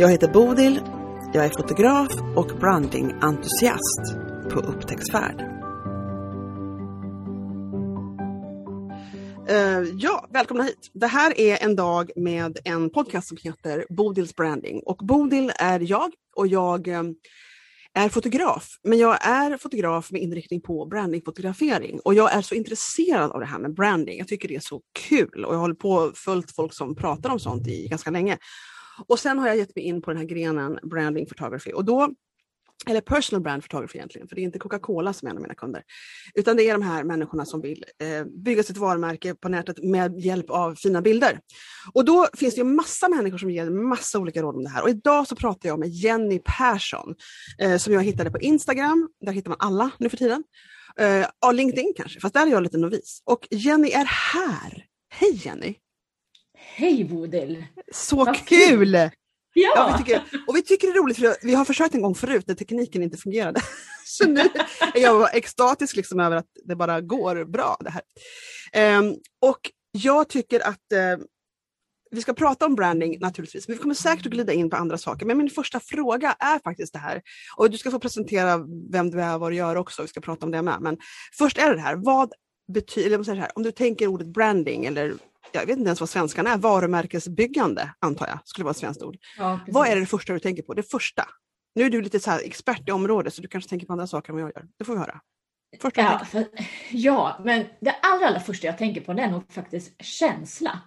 Jag heter Bodil, jag är fotograf och brandingentusiast på upptäcktsfärd. Uh, ja, välkomna hit. Det här är en dag med en podcast som heter Bodils branding. Och Bodil är jag och jag um, är fotograf. Men jag är fotograf med inriktning på brandingfotografering och jag är så intresserad av det här med branding. Jag tycker det är så kul och jag håller på och följt folk som pratar om sånt i ganska länge. Och sen har jag gett mig in på den här grenen branding photography och då eller personal brand photography egentligen, för det är inte Coca-Cola som är en av mina kunder. Utan det är de här människorna som vill eh, bygga sitt varumärke på nätet med hjälp av fina bilder. Och då finns det ju massa människor som ger massa olika råd om det här. Och idag så pratar jag med Jenny Persson eh, som jag hittade på Instagram. Där hittar man alla nu för tiden. Eh, ja, LinkedIn kanske, fast där är jag lite novis. Och Jenny är här. Hej Jenny! Hej Bodil! Så Vad kul! Ja. ja vi tycker, och vi tycker det är roligt för vi har försökt en gång förut när tekniken inte fungerade. Så nu är jag extatisk liksom över att det bara går bra det här. Um, och jag tycker att uh, vi ska prata om branding naturligtvis, men vi kommer säkert att glida in på andra saker. Men min första fråga är faktiskt det här. Och du ska få presentera vem du är och vad du gör också, vi ska prata om det med. Men först är det här, vad betyder, så här, om du tänker ordet branding eller jag vet inte ens vad svenskan är, varumärkesbyggande antar jag skulle vara ett svenskt ord. Ja, vad är det första du tänker på? Det första. Nu är du lite så expert i området så du kanske tänker på andra saker än vad jag gör. Det får vi höra. Ja, för, ja, men det allra, allra första jag tänker på det är nog faktiskt känsla.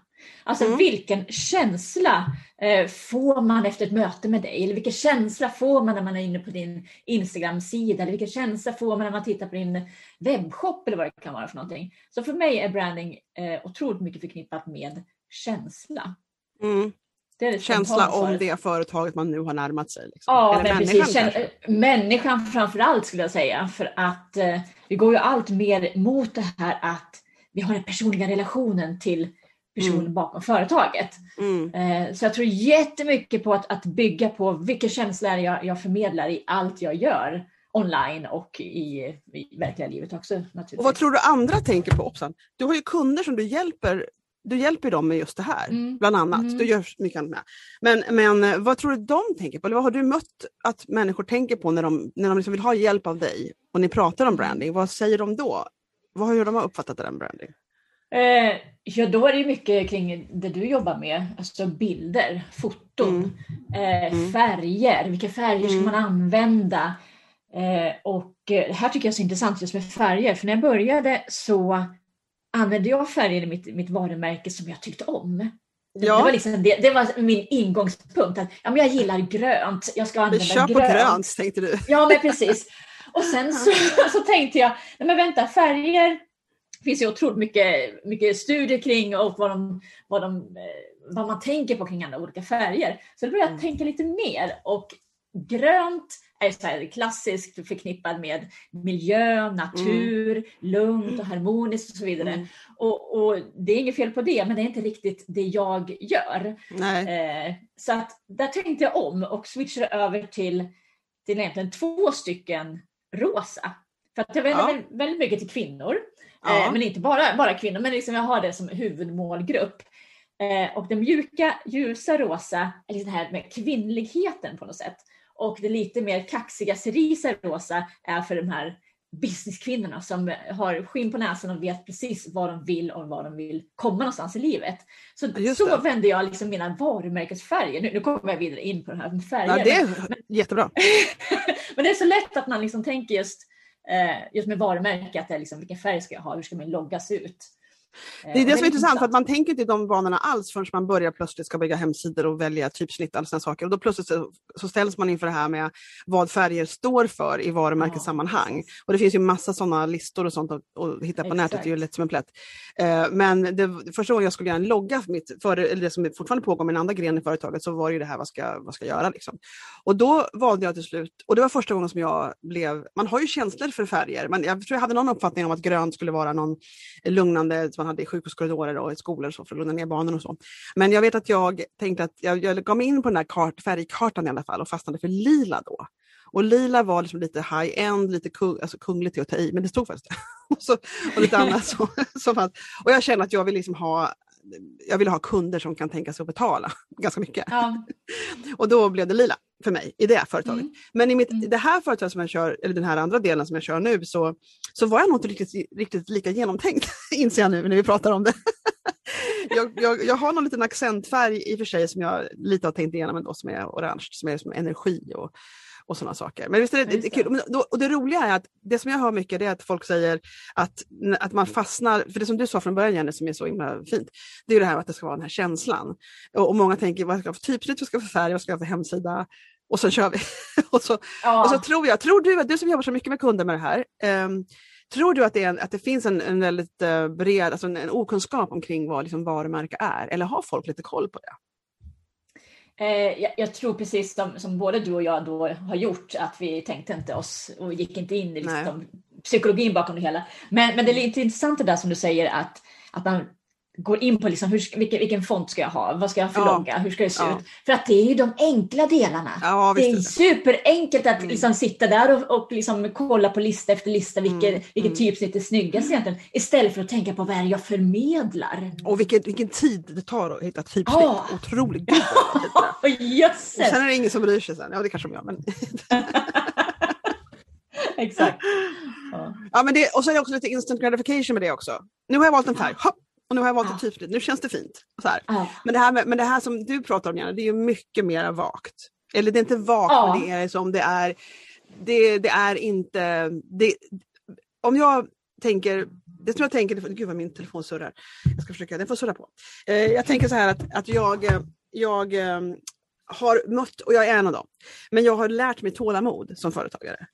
Alltså mm. vilken känsla eh, får man efter ett möte med dig? Eller vilken känsla får man när man är inne på din Instagram-sida? Eller vilken känsla får man när man tittar på din webbshop eller vad det kan vara för någonting? Så för mig är branding eh, otroligt mycket förknippat med känsla. Mm. känsla om det företaget man nu har närmat sig. Liksom. Ja, Eller men människan precis. Människan framför allt skulle jag säga. För att eh, vi går ju allt mer mot det här att vi har den personliga relationen till personen mm. bakom företaget. Mm. Eh, så jag tror jättemycket på att, att bygga på vilka känslor jag, jag förmedlar i allt jag gör online och i, i verkliga livet också. Naturligtvis. Och vad tror du andra tänker på Opsan? Du har ju kunder som du hjälper du hjälper dem med just det här, mm. bland annat. Mm. Du gör mycket annat med. Men, men eh, vad tror du de tänker på? Eller vad har du mött att människor tänker på när de, när de liksom vill ha hjälp av dig och ni pratar om branding? Vad säger de då? Vad har de uppfattat den branding? Eh, ja, då är det mycket kring det du jobbar med, alltså bilder, foton, mm. Eh, mm. färger, vilka färger ska mm. man använda? Eh, och det här tycker jag är så intressant just med färger, för när jag började så använde jag färger i mitt, mitt varumärke som jag tyckte om. Ja. Det, var liksom det, det var min ingångspunkt, att ja, men jag gillar grönt, jag ska använda Kör grönt. på grönt tänkte du. Ja, men precis. Och sen så, så tänkte jag, nej men vänta, färger finns ju otroligt mycket, mycket studier kring och vad, de, vad, de, eh, vad man tänker på kring andra olika färger. Så då började jag mm. tänka lite mer och grönt är så här klassiskt förknippad med miljö, natur, mm. lugnt och harmoniskt och så vidare. Mm. Och, och, det är inget fel på det, men det är inte riktigt det jag gör. Eh, så att där tänkte jag om och switchade över till, till egentligen två stycken rosa. För att jag vänder ja. väldigt, väldigt mycket till kvinnor. Ja. Eh, men inte bara, bara kvinnor, men liksom jag har det som huvudmålgrupp. Eh, och den mjuka, ljusa rosa är liksom det här med kvinnligheten på något sätt. Och det lite mer kaxiga cerisa rosa är för de här businesskvinnorna som har skinn på näsan och vet precis vad de vill och var de vill komma någonstans i livet. Så, så vänder jag liksom mina varumärkesfärger. Nu, nu kommer jag vidare in på det här med färger. Ja, det är jättebra. men det är så lätt att man liksom tänker just Eh, just med varumärke, att det är liksom, vilken färg ska jag ha, hur ska min logga se ut? Det är det som är intressant, för att man tänker inte i de banorna alls förrän man börjar plötsligt ska bygga hemsidor och välja typsnitt och sådana saker. Och då plötsligt så, så, ställs man inför det här med vad färger står för i varumärkessammanhang. Ja. Och det finns ju massa sådana listor och sånt att, att hitta på Exakt. nätet, det är ju lätt som en plätt. Eh, men det, första gången jag skulle göra en logga för mitt, för, eller det som fortfarande pågår en andra gren i företaget, så var det ju det här, vad ska, vad ska jag göra? Liksom. Och då valde jag till slut, och det var första gången som jag blev, man har ju känslor för färger, men jag tror jag hade någon uppfattning om att grönt skulle vara någon lugnande man hade i sjukhuskorridorer och i skolor och så för att lugna ner barnen och så. Men jag vet att jag tänkte att jag, jag gav mig in på den här kart, färgkartan i alla fall och fastnade för lila då. Och lila var liksom lite high-end, lite kung, alltså kungligt att ta i, men det stod faktiskt och, så, och lite annat. Så, så fanns. Och jag känner att jag vill liksom ha jag vill ha kunder som kan tänka sig att betala ganska mycket. Ja. och då blev det lila för mig i det företaget. Mm. Men i mitt, mm. det här företaget som jag kör, eller den här andra delen som jag kör nu, så, så var jag nog inte riktigt, riktigt lika genomtänkt, inser jag nu när vi pratar om det. jag, jag, jag, har någon liten accentfärg i och för sig som jag lite har tänkt igenom ändå, som är orange, som är som energi och och sådana saker. Men visst är det, det kul. Och det roliga är att det som jag hör mycket är att folk säger att, att man fastnar, för det som du sa från början Jenny som är så himla fint, det är det här att det ska vara den här känslan. Och, och många tänker vad ska jag för typsnitt, vad ska jag för färg, vad ska jag för hemsida? Och så kör vi. och, så, ja. och så tror jag, tror du, du som jobbar så mycket med kunder med det här, um, Tror du att det, en, att det finns en, en väldigt uh, bred, alltså en, en okunskap omkring vad liksom varumärke är? Eller har folk lite koll på det? Eh, jag, jag, tror precis som, som, både du och jag då har gjort, att vi tänkte inte oss och gick inte in i liksom, psykologin bakom det hela. Men, men det är lite intressant det där som du säger att, att man går in på liksom hur, vilken, vilken font ska jag ha, vad ska jag ha för ja. hur ska det se ja. ut? För att det är ju de enkla delarna. Ja, det är superenkelt att mm. liksom sitta där och, och liksom kolla på lista efter lista vilket, mm. vilket mm. typsnitt är snyggast egentligen. Istället för att tänka på vad är det jag förmedlar. Och vilken, vilken tid det tar att hitta typsnitt. Ja. Otroligt gud Jösses! Sen är det ingen som bryr sig sen. Ja det kanske de gör men... Exakt. Ja. ja men det, och så är det också lite instant gratification med det också. Nu har jag valt en färg. Hopp, och nu har jag valt ett typsnitt, nu känns det fint. Så ja. men, det här med, men det här som du pratar om Janne, det är ju mycket mer vagt. Eller det är inte vagt, men det är som det är, det, det är inte, det, om jag tänker, det som jag tänker, gud vad min telefon surrar, jag ska försöka, den får surra på. Eh, jag tänker så här att, att jag, jag eh, har mött, och jag är en av dem, men jag har lärt mig tålamod som företagare.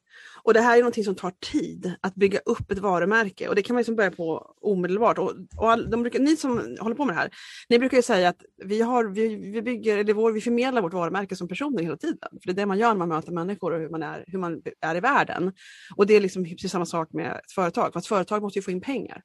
Och det här är någonting som tar tid, att bygga upp ett varumärke och det kan man liksom börja på omedelbart. Och, och all, de brukar, ni som håller på med det här, ni brukar ju säga att vi, har, vi, vi, bygger, eller vår, vi förmedlar vårt varumärke som personer hela tiden. För Det är det man gör när man möter människor och hur man är, hur man är i världen. Och det är liksom precis samma sak med ett företag, för ett företag måste ju få in pengar.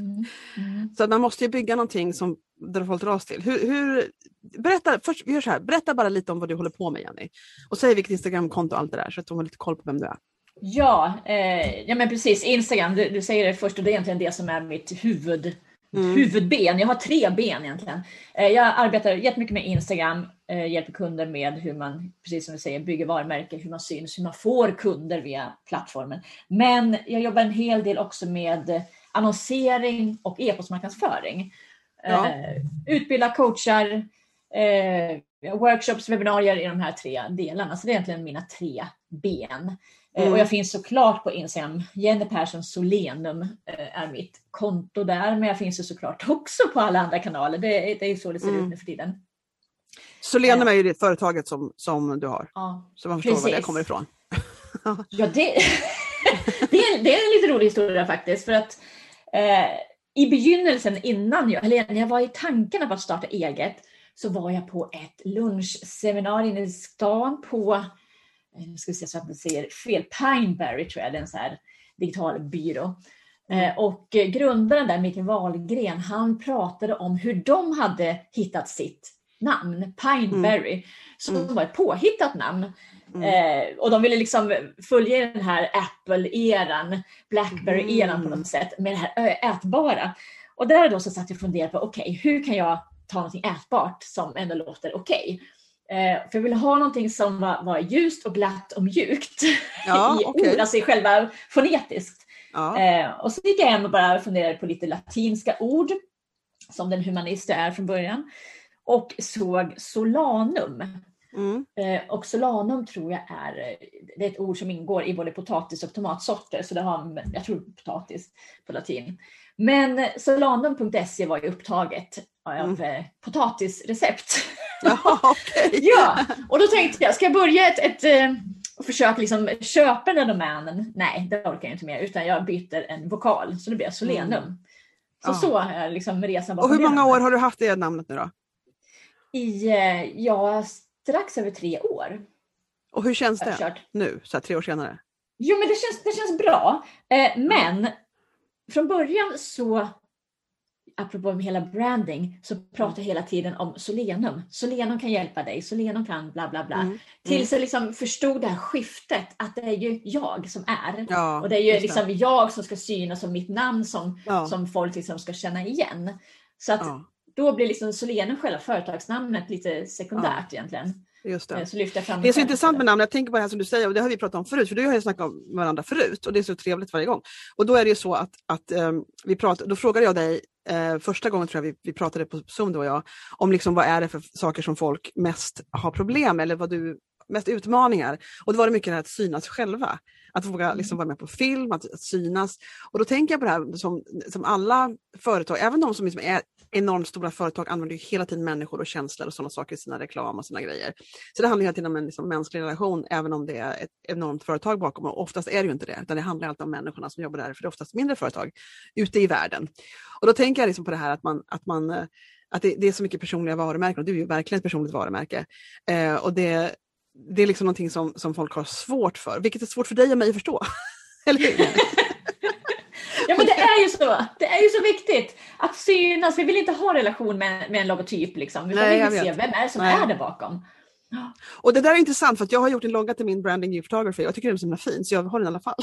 Mm. Mm. Så man måste ju bygga någonting som där folk dras till. Hur, hur, berätta, först, vi gör så här, berätta bara lite om vad du håller på med Jenny. Och säg vilket Instagramkonto och allt det där så att de har lite koll på vem du är. Ja, eh, ja men precis. Instagram, du, du, säger det först och det är egentligen det som är mitt huvud, mm. huvudben. Jag har tre ben egentligen. Eh, jag arbetar jättemycket med Instagram, eh, hjälper kunder med hur man, precis som du säger, bygger varumärken, hur man syns, hur man får kunder via plattformen. Men jag jobbar en hel del också med annonsering och e-postmarknadsföring. Ja. Eh, utbilda coachar, eh, workshops, webbinarier i de här tre delarna. Så det är egentligen mina tre ben. Mm. Och jag finns såklart på Instagram. Jenny Persson Solenum eh, är mitt konto där, men jag finns såklart också på alla andra kanaler. Det, det är så det ser mm. ut nu för tiden. Solenum är ju det företaget som, som du har, ja, så man förstår precis. var det kommer ifrån. ja, det, det, är, det är en lite rolig historia faktiskt. För att eh, i begynnelsen innan jag, eller när jag var i tankarna på att starta eget, så var jag på ett lunchseminarium i stan på Eh, nu ska se så att jag säger fel, Pineberry tror jag, det är en så här digital byrå. Eh, och grundaren där, Mikael Wahlgren, han pratade om hur de hade hittat sitt namn, Pineberry, mm. som mm. var ett påhittat namn. Mm. Eh, och de ville liksom följa den här Apple-eran, Blackberry-eran på något mm. sätt, med det här ätbara. Och där då så satt jag och funderade på, okej, okay, hur kan jag ta någonting ätbart som ändå låter okej? Okay? Eh, för jag ville ha någonting som var, var ljust och glatt och mjukt ja, i okay. ord, alltså i själva fonetiskt. Ja. Eh, och så gick jag hem och bara funderade på lite latinska ord, som den humanist jag är från början. Och såg solanum. Mm. Eh, och solanum tror jag är det är ett ord som ingår i både potatis och tomatsorter, så det har, jag tror potatis på latin. Men solandum.se var ju upptaget av mm. potatisrecept. Jaha, okay. ja, och då tänkte jag, ska jag börja ett, ett, ett och försöka liksom köpa den där domänen? Nej, det orkar jag inte mer, utan jag byter en vokal, så det blir Solenum. Mm. Så ja. så är liksom resan Och hur många år har du haft det namnet nu då? I, ja, strax över tre år. Och hur känns det nu, så här, tre år senare? Jo, men det känns, det känns bra. Eh, men från början så, apropå hela branding, så pratar jag hela tiden om Solenum. Solenum kan hjälpa dig, Solenum kan bla bla bla. Mm. Tills jag liksom förstod det här skiftet, att det är ju jag som är. Ja, och det är ju liksom jag som ska synas som mitt namn som, ja. som folk liksom ska känna igen. Så att ja. då blir liksom Solenum själva företagsnamnet lite sekundärt egentligen. Just det. Eh, det är så intressant med namn. Jag tänker på det här som du säger och det har vi pratat om förut, för du har ju snackat om varandra förut och det är så trevligt varje gång. Och då är det ju så att, att um, vi pratar, då frågade jag dig eh, första gången tror jag vi, vi pratade på Zoom du och jag, om liksom vad är det för saker som folk mest har problem eller vad du mest utmaningar. Och då var det mycket det här att synas själva. Att våga mm. liksom vara med på film, att, att, synas. Och då tänker jag på det här som, som alla företag, även de som liksom är enormt stora företag använder ju hela tiden människor och känslor och sådana saker i sina reklam och sina grejer. Så det handlar hela tiden om en liksom mänsklig relation även om det är ett enormt företag bakom. Och oftast är det ju inte det, utan det handlar alltid om människorna som jobbar där, för det är oftast mindre företag ute i världen. Och då tänker jag liksom på det här att man, att man att det, det är så mycket personliga varumärken och du är ju verkligen ett personligt varumärke. Eh, och det, det är liksom någonting som, som folk har svårt för, vilket är svårt för dig och mig att förstå. Eller hur? ja men det är ju så. Det är ju så viktigt att synas. Vi vill inte ha relation med, med en logotyp liksom. Utan Nej, vi vill se vem är det som Nej. är där bakom. Och det där är intressant för att jag har gjort en logga till min branding new photography och jag tycker den är så himla fin så jag har den i alla fall.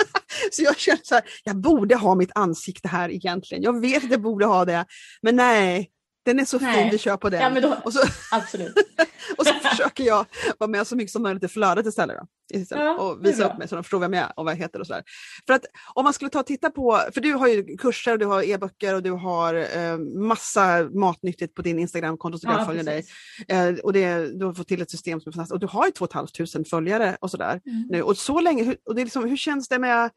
så jag känner så här, jag borde ha mitt ansikte här egentligen. Jag vet att jag borde ha det, men nej, den är så Nej. fin, vi kör på den. Ja, då, och, så, absolut. och så försöker jag vara med så mycket som möjligt i flödet istället. Då, istället ja, och visa upp mig så de förstår vem jag är och vad jag heter och sådär. För att om man skulle ta och titta på, för du har ju kurser, du har e-böcker och du har eh, massa matnyttigt på din Instagram-konto så ja, jag följer dig. Eh, och det, du har fått till ett system som är fantastiskt och du har ju 2 500 följare och sådär. Mm. Nu. Och så länge, och det är liksom, hur känns det med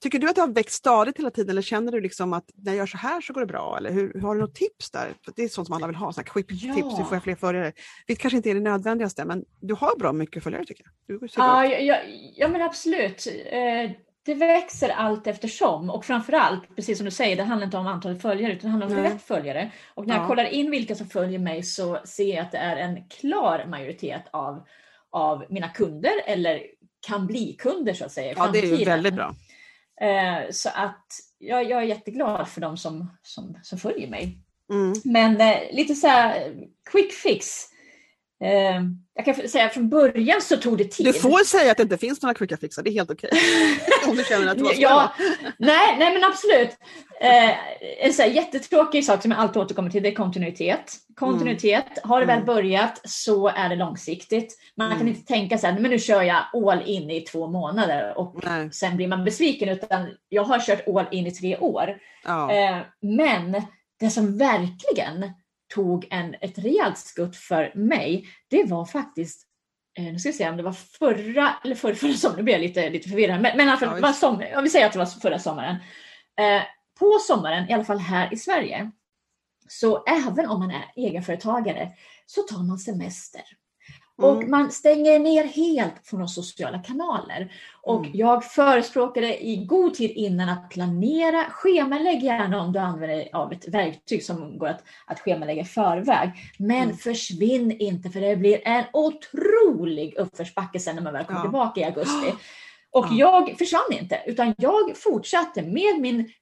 Tycker du att det har växt stadigt hela tiden eller känner du liksom att när jag gör så här så går det bra? Eller hur, har du något tips där? För det är sånt som alla vill ha, quick ja. tips, hur får jag fler följare? Det kanske inte är det nödvändigaste men du har bra mycket följare tycker jag. ja, ja, ja, men absolut. Eh, det växer allt eftersom och framförallt, precis som du säger, det handlar inte om antalet följare utan det handlar om rätt följare. Och när jag kollar in vilka som följer mig så ser jag att det är en klar majoritet av, av mina kunder eller kan bli kunder så att säga. Ja, det är ju väldigt bra. Eh, så att jag, jag är jätteglad för de som, som, som följer mig. Mm. Men eh, lite så här quick fix. Eh, jag kan säga från början så tog det tid. Du får säga att det inte finns några quicka fixar, det är helt okej. Okay. Om du känner att du ja, nej, nej men absolut. Eh, en så här jättetråkig sak som jag alltid återkommer till det är kontinuitet. Kontinuitet, mm. har det väl mm. börjat så är det långsiktigt. Man mm. kan inte tänka så här, men nu kör jag all in i två månader och nej. sen blir man besviken utan jag har kört all in i tre år. Ja. Eh, men det som verkligen tog en, ett rejält skutt för mig, det var faktiskt eh, nu ska vi se om det var förra eller förra, förra sommaren, nu blir jag lite, lite förvirrad, men, men ja, var som, om vi säger att det var förra sommaren. Eh, på sommaren, i alla fall här i Sverige, så även om man är egenföretagare så tar man semester. Och mm. man stänger ner helt från de sociala kanaler. Och mm. jag förespråkade i god tid innan att planera, schemalägg gärna om du använder av ett verktyg som går att, att schemalägga i förväg. Men mm. försvinn inte för det blir en otrolig uppförsbacke sen när man väl kommer ja. tillbaka i augusti. Och ja. jag försvann inte, utan jag fortsatte med min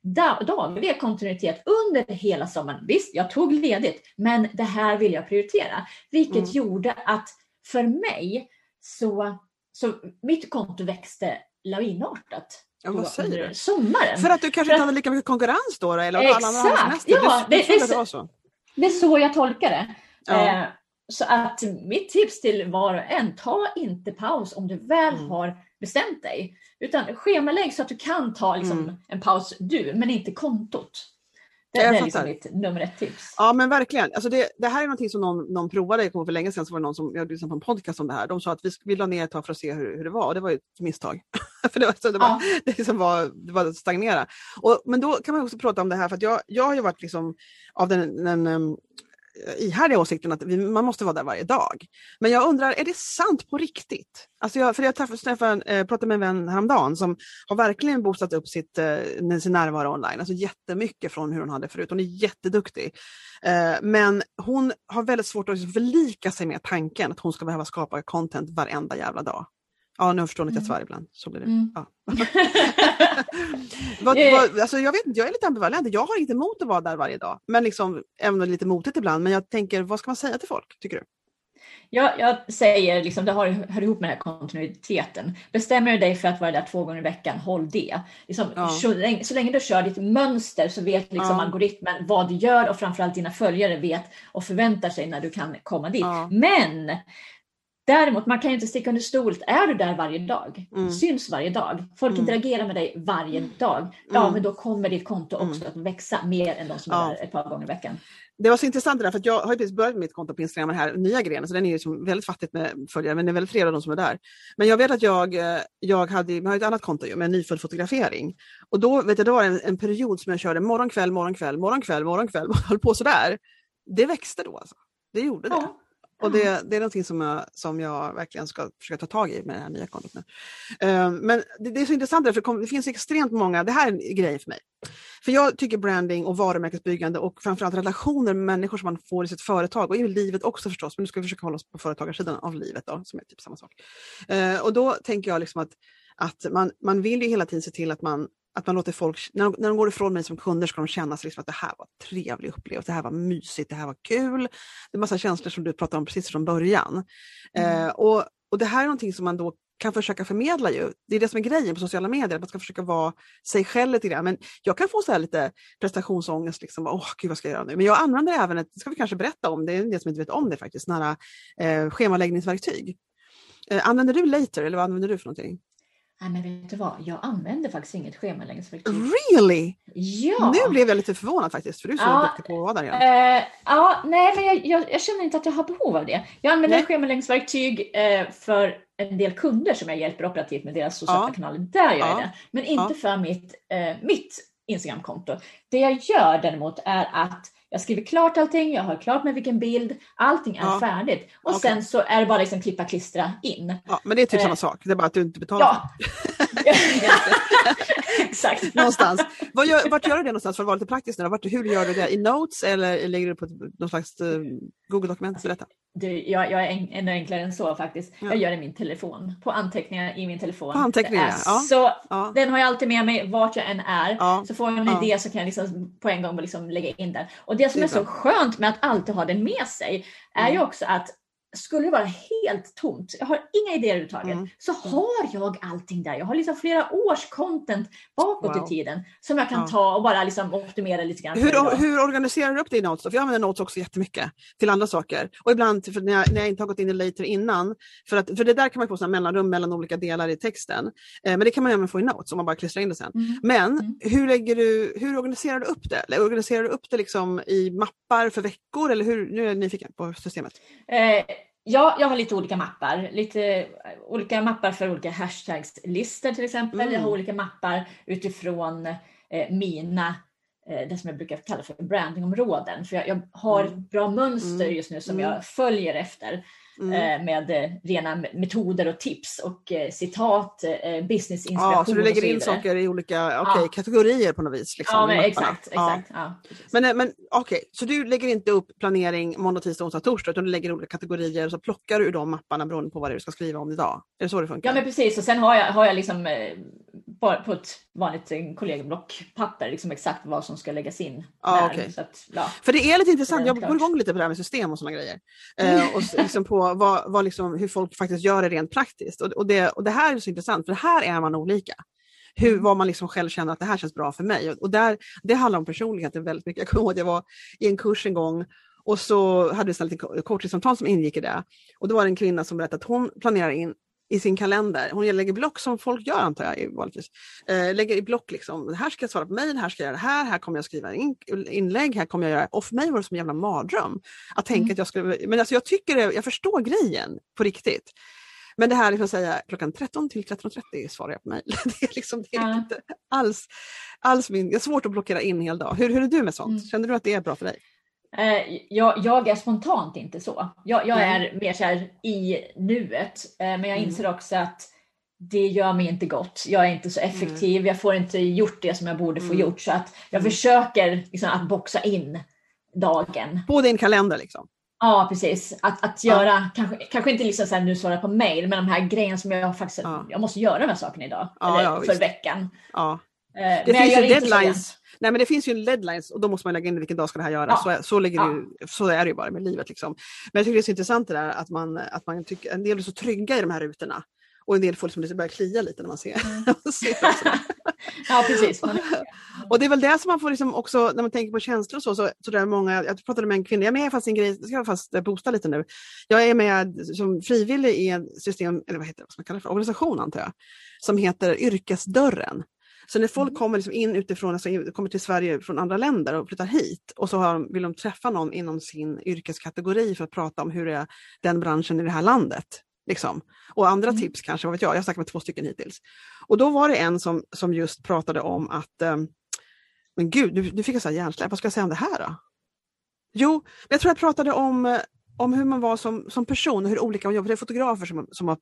dagliga kontinuitet under hela sommaren. Visst, jag tog ledigt, men det här vill jag prioritera. Vilket mm. gjorde att för mig så, så mitt konto växte lavinartat. Ja, vad säger du? Sommaren. För att du kanske inte hade lika mycket konkurrens då? Eller exakt! Alla ja, det, det, det, det, så. det är så jag tolkar det. Ja. Eh, så att mitt tips till var och en, ta inte paus om du väl mm. har bestämt dig. Utan schemalägg så att du kan ta liksom, mm. en paus du, men inte kontot. Det, jag är liksom mitt nummer ett tips. Ja men verkligen. Alltså det, det här är någonting som någon, någon provade, jag kommer för länge sedan så var det någon som, jag lyssnade på en podcast om det här, de sa att vi, vi la ner ett tag för att se hur, hur det var och det var ju ett misstag. för det var, så det var, Ja. det liksom var, det var stagnera. Och, men då kan man också prata om det här för att jag, jag har ju varit liksom av den, den um, ihärdiga åsikten att vi, man måste vara där varje dag. Men jag undrar, är det sant på riktigt? Alltså jag, för jag träffade, träffade, eh, pratade med en vän häromdagen som har verkligen boostat upp sitt, eh, sin närvaro online, alltså jättemycket från hur hon hade förut. Hon är jätteduktig. Eh, men hon har väldigt svårt att liksom förlika sig med tanken att hon ska behöva skapa content varenda jävla dag. Ja, nu förstår ni att jag Mm. svär ibland. Så blir det. Mm. Ja. vad, Eh. vad, alltså jag vet jag är lite ambivalent. Jag har inte emot att vara där varje dag. Men liksom, även lite motigt ibland. Men jag tänker, vad ska man säga till folk, tycker du? Jag, jag säger, liksom, det har, hör ihop med den här kontinuiteten. Bestämmer du dig för att vara där två gånger i veckan, håll det. Liksom, Ja. så, länge, så länge du kör ditt mönster så vet liksom Ja. algoritmen vad du gör och framförallt dina följare vet och förväntar sig när du kan komma dit. Ja. Men däremot, man kan ju inte sticka under stol. Är du där varje dag, Mm. syns varje dag, folk Mm. interagerar med dig varje dag, ja Mm. men då kommer ditt konto också att växa mer än de som är Ja. där ett par gånger i veckan. Det var så intressant det där, för att jag har ju precis börjat med mitt konto på Instagram, den här nya grenen, så den är liksom väldigt fattigt med följare, men det är väldigt flera av de som är där. Men jag vet att jag, eh, jag hade, jag har ett annat konto ju, med nyfödd fotografering. Och då vet jag, det var en, en period som jag körde morgon, kväll, morgon, kväll, morgon, kväll, morgon, kväll, höll på sådär. Det växte då alltså. Det gjorde det. Ja. Och det, det är någonting som jag, som jag verkligen ska försöka ta tag i med det här nya kontot nu. Eh, men det, det är så intressant, för det finns extremt många, det här är en grej för mig. För jag tycker branding och varumärkesbyggande och framförallt relationer med människor som man får i sitt företag och i livet också förstås, men nu ska vi försöka hålla oss på företagarsidan av livet då, som är typ samma sak. Eh, och då tänker jag liksom att, att man, man vill ju hela tiden se till att man att man låter folk, när de, när de går ifrån mig som kunder ska de känna sig liksom att det här var trevlig upplevelse, det här var mysigt, det här var kul. Det är massa känslor som du pratade om precis från början. Mm. Eh, och, och det här är någonting som man då kan försöka förmedla ju. Det är det som är grejen på sociala medier, att man ska försöka vara sig själv lite grann. Men jag kan få så här lite prestationsångest, liksom, åh gud vad ska jag göra nu? Men jag använder även ett, det ska vi kanske berätta om, det är en del som inte vet om det faktiskt, sådana här eh, schemaläggningsverktyg. Eh, använder du Later eller vad använder du för någonting? Nej men vet du vad, jag använder faktiskt inget schemaläggningsverktyg. Really? Ja! Nu blev jag lite förvånad faktiskt, för du är så Ja, duktig på att vara där. Eh, ja, nej, men jag, jag, jag känner inte att jag har behov av det. Jag använder Nej. schemaläggningsverktyg eh, för en del kunder som jag hjälper operativt med deras sociala Ja. kanaler. Där gör jag Ja. det. Men inte Ja. för mitt, eh, mitt Instagramkonto. Det jag gör däremot är att jag skriver klart allting, jag har klart med vilken bild, allting är Ja. färdigt. Och Okej. sen så är det bara liksom klippa, klistra in. Ja, men det är typ eh, samma sak, det är bara att du inte betalar. Ja! Exakt. någonstans. Vad gör, vart gör du det någonstans för att vara lite praktisk? Nu? då? Vart, hur gör du det? I Notes eller lägger du på någon slags uh, Google-dokument? Du, jag, jag är en, ännu enklare än så faktiskt. Ja. Jag gör det i min telefon. På anteckningar i min telefon. På anteckningar, ja. Så, Ja. den har jag alltid med mig vart jag än är. Ja. Så får jag en idé så kan jag liksom på en gång liksom lägga in den. Och det som Det är, är så skönt med att alltid ha den med sig är ju Mm. också att skulle det vara helt tomt, jag har inga idéer överhuvudtaget, Mm. så har jag allting där. Jag har liksom flera års content bakåt Wow. i tiden som jag kan Ja. ta och bara liksom optimera lite grann. Hur, hur organiserar du upp det i Notes? För jag använder Notes också jättemycket till andra saker. Och ibland för när, jag, när jag inte har gått in i Later innan, för, att, för det där kan man få såna mellanrum mellan olika delar i texten. Eh, men det kan man även få i Notes om man bara klistrar in det sen. Mm. Men Mm. hur, lägger du, hur organiserar du upp det? Eller organiserar du upp det liksom i mappar för veckor? Eller hur, nu är jag nyfiken på systemet. Eh, ja, jag har lite olika mappar. Lite eh, olika mappar för olika hashtagslistor till exempel. Mm. Jag har olika mappar utifrån eh, mina, eh, det som jag brukar kalla för brandingområden. För jag, jag har Mm. ett bra mönster Mm. just nu som Mm. jag följer efter. Mm. Eh, med eh, rena metoder och tips och eh, citat, eh, businessinspiration Ja, så du lägger så in saker i olika okej, Ja. kategorier på något vis? Liksom, Ja, men exakt. Ja. exakt. Ja, precis. Men, men okej, så du lägger inte upp planering måndag, tisdag, onsdag, torsdag utan du lägger olika kategorier och så plockar du ur de mapparna beroende på vad det är du ska skriva om idag? Är det så det funkar? Ja men precis och sen har jag, har jag liksom bara på ett vanligt eh, kollegieblockpapper liksom exakt vad som ska läggas in. Okej. Så att, ja. För det är lite intressant, jag går igång lite på det här med system och sådana grejer. Eh, och liksom på vad, vad liksom, hur folk faktiskt gör det rent praktiskt. Och, och, det, och det här är så intressant, för här är man olika. Hur, Mm. vad man liksom själv känner att det här känns bra för mig. Och, och där, det handlar om personligheten väldigt mycket. Jag kommer ihåg att jag var i en kurs en gång och så hade vi ett coachingsamtal som ingick i det. Och då var det en kvinna som berättade att hon planerar in i sin kalender. Hon lägger block som folk gör antar jag vanligtvis. Eh, lägger i block liksom, här ska jag svara på mejl, här ska jag göra det här, här kommer jag skriva in, inlägg, här kommer jag göra... Och för mig var det som en jävla mardröm. Att tänka mm. att jag skulle... Men alltså jag tycker det, jag förstår grejen på riktigt. Men det här liksom att säga klockan 13 till 13.30 svarar jag på mejl. Det är, liksom, det är ja. inte alls, alls min... Det är svårt att blockera in hel dag. Hur, hur är du med sånt? Mm. Känner du att det är bra för dig? Eh, jag, jag, är spontant inte så. Jag, jag är mer så här i nuet. Eh, men jag mm. inser också att det gör mig inte gott. Jag är inte så effektiv. Mm. Jag får inte gjort det som jag borde få mm. gjort. Så att jag mm. försöker liksom att boxa in dagen. På din kalender liksom? Ja, precis. Att, att göra, ja. kanske, kanske inte liksom så här, nu svara på mail, men de här grejerna som jag faktiskt ja. jag måste göra de här sakerna idag. Ja, eller för veckan. Ja. Eh, det men finns ju deadlines. Nej men det finns ju deadlines och då måste man lägga in vilken dag ska det här göras. Så, så, ligger det ju, så är det ju bara med livet. Liksom. Men jag tycker det är så intressant det där att man, att man tycker, en del är så trygga i de här rutorna. Och en del får liksom börja klia lite när man ser, mm. ja, precis. och det är väl det som man får liksom också, när man tänker på känslor och så, så, så det är många, jag pratade med en kvinna, jag är med fast en grej, jag ska fast boosta lite nu. Jag är med som frivillig i en system, eller vad heter det, vad man kalla det för, organisation antar jag, som heter Yrkesdörren. Så när folk mm. kommer liksom in utifrån, alltså kommer till Sverige från andra länder och flyttar hit och så har, vill de träffa någon inom sin yrkeskategori för att prata om hur det är den branschen i det här landet. Liksom. Och andra mm. tips kanske, vad vet jag, jag har snackat med två stycken hittills. Och då var det en som, som just pratade om att, um, men gud, nu, nu fick jag så hjärnsläpp, vad ska jag säga om det här då? Jo, jag tror jag pratade om om hur man var som, som person och hur olika man jobbar. Det är fotografer som, som har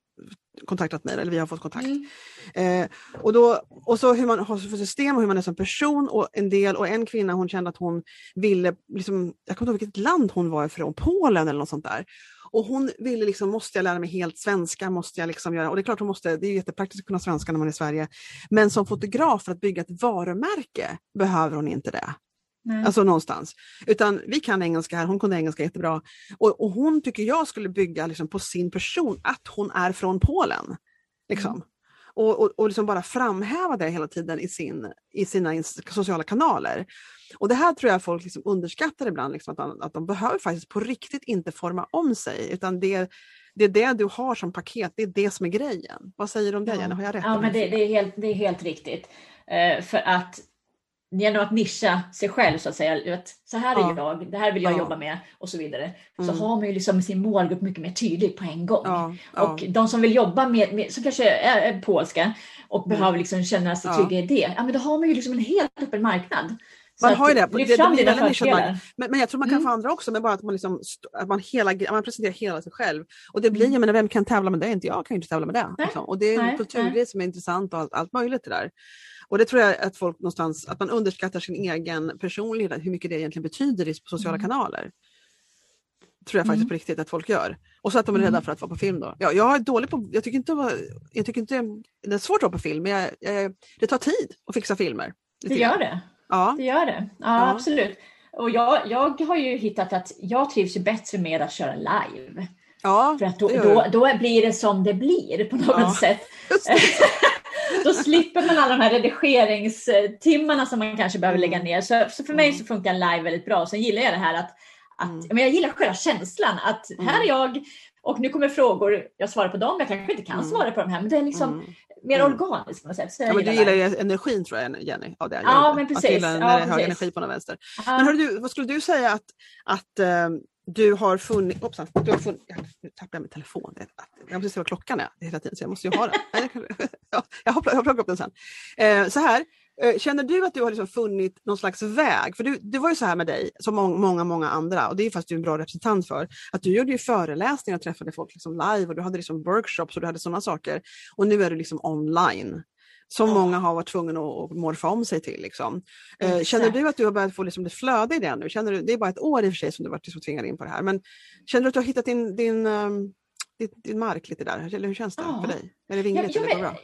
kontaktat mig, eller vi har fått kontakt. Mm. Eh, och, då, och så hur man har för system och hur man är som person. Och en del, och en kvinna hon kände att hon ville, liksom, jag kommer inte ihåg vilket land hon var ifrån, Polen eller något sånt där. Och hon ville liksom, måste jag lära mig helt svenska? Måste jag liksom göra? Och det är klart hon måste, det är jättepraktiskt att kunna svenska när man är i Sverige. Men som fotograf för att bygga ett varumärke behöver hon inte det. Nej. Alltså någonstans. Utan vi kan engelska här, hon kunde engelska jättebra. Och, och hon tycker jag skulle bygga liksom på sin person, att hon är från Polen. Liksom. Mm. Och, och, och liksom bara framhäva det hela tiden i, sin, i sina sociala kanaler. Och det här tror jag folk liksom underskattar ibland, liksom, att, de, att de behöver faktiskt på riktigt inte forma om sig, utan det, det är det du har som paket, det är det som är grejen. Vad säger du om det Jenny? Har jag rätt? Ja, men det, det, är helt, det är helt riktigt. Uh, för att genom att nischa sig själv så att säga, vet, så här är ja. jag, det här vill jag ja. jobba med och så vidare. Mm. Så har man ju liksom sin målgrupp mycket mer tydlig på en gång. Ja. Och de som vill jobba med, med som kanske är, är polska och mm. behöver liksom känna sig trygga i det, ja men då har man ju liksom en helt öppen marknad. Man har ju det. det, det, det men, men jag tror man kan mm. få andra också, men bara att man, liksom, att man, hela, man presenterar hela sig själv. Och det blir, mm. menar, vem kan tävla med det? Inte jag kan ju inte tävla med det. Liksom. Och det är en kulturgrej som är intressant och allt, allt möjligt det där. Och det tror jag att folk någonstans, att man underskattar sin egen personlighet, hur mycket det egentligen betyder i sociala mm. kanaler. Tror jag faktiskt mm. på riktigt att folk gör. Och så att de är rädda mm. för att vara på film då. Ja, jag är dålig på, jag tycker inte, jag tycker inte det är svårt att vara på film, men jag, jag, det tar tid att fixa filmer. Det, det gör det. Ja. Det gör det. Ja, ja. absolut. Och jag, jag har ju hittat att jag trivs ju bättre med att köra live. Ja, För att då, då, då, blir det som det blir på något ja, sätt. då slipper man alla de här redigeringstimmarna som man kanske behöver lägga mm. ner. Så, så för mig mm. så funkar live väldigt bra. Sen gillar jag det här att, att mm. men jag gillar själva känslan att här är jag och nu kommer frågor, jag svarar på dem, jag kanske inte kan svara på de här, men det är liksom mm. Mer organiskt på något sätt. Ja, men du gillar ju energin tror jag Jenny, av det. Ja, men precis. Att gilla när ja, hög energi på någon vänster. Ja. Men du, vad skulle du säga att, att uh, du har funnit, hoppsan, du har funnit, nu tappade jag min telefon, jag måste se vad klockan är hela tiden så jag måste ju ha den. ja, jag har plockat upp den sen. Eh, så här, eh, känner du att du har liksom funnit någon slags väg? För du, det var ju så här med dig, som många, många andra, och det är fast du är en bra representant för, att du gjorde ju föreläsningar och träffade folk liksom live och du hade liksom workshops och du hade sådana saker. Och nu är du liksom online som många har varit tvungna att morfa om sig till. Liksom. Eh, känner du att du har börjat få liksom, det flöde i det nu? Känner du, det är bara ett år i och för sig som du varit liksom, tvingad in på det här, men känner du att du har hittat din, din, din, din mark lite där? Eller hur känns det ja. för dig? Är det vingligt ja, eller går bra?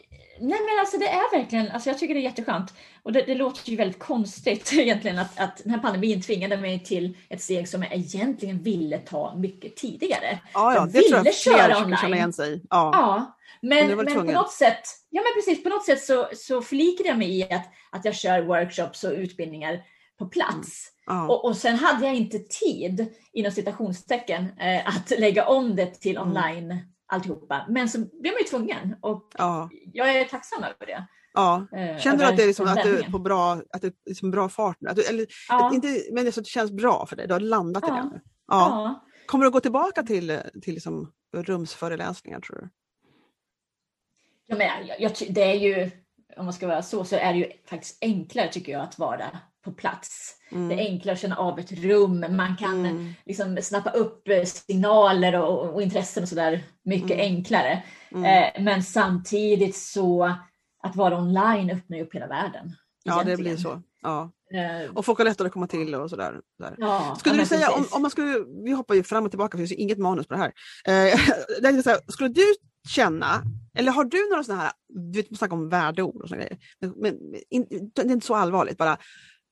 Nej men alltså det är verkligen, alltså jag tycker det är jätteskönt. Och det, det låter ju väldigt konstigt egentligen att, att den här pandemin tvingade mig till ett steg som jag egentligen ville ta mycket tidigare. Ja, ja jag det tror jag fler skulle känna igen sig Ja. ja. Men, men på något sätt, ja men precis, på något sätt så, så förlikade jag mig i att, att jag kör workshops och utbildningar på plats. Mm. Och, och sen hade jag inte tid, inom citationstecken, eh, att lägga om det till mm. online alltihopa. Men så blev man ju tvungen och Ja. jag är tacksam över det. ja. eh, Känner du att det är, liksom, att du på bra, att det är liksom bra fart nu? Att du, eller, Ja, att inte, men det, är så att det känns bra för dig, du har landat i Ja. det nu? Ja. Kommer du gå tillbaka till, till liksom rumsföreläsningar tror du? Ja, men jag, jag, det är ju, om man ska vara så, så är det ju faktiskt enklare tycker jag att vara på plats. Mm. Det är enklare att känna av ett rum, man kan Mm. liksom snappa upp eh, signaler och, och intressen och sådär mycket Mm. enklare. Mm. Eh, men samtidigt så att vara online öppnar ju upp hela världen. ja, det egentligen. blir så. Ja. Eh, Och folk har lättare att komma till och sådär. Där. ja, Skulle du säga, om, om man skulle, vi hoppar ju fram och tillbaka, det finns inget manus på det här. Eh, det här, skulle du känna, eller har du några sådana här, du vet, man snackar om värdeord och sådana grejer, men, men det är inte så allvarligt bara.